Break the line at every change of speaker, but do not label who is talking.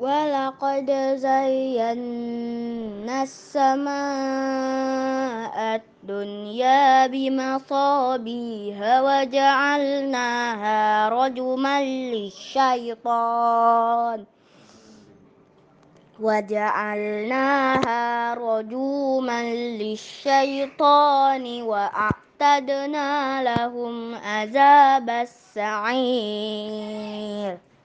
ولقد زينا السماء الدنيا بمصابيها وجعلناها رجما للشيطان. وجعلناها رجوما للشيطان وأعتدنا لهم عذاب السعير.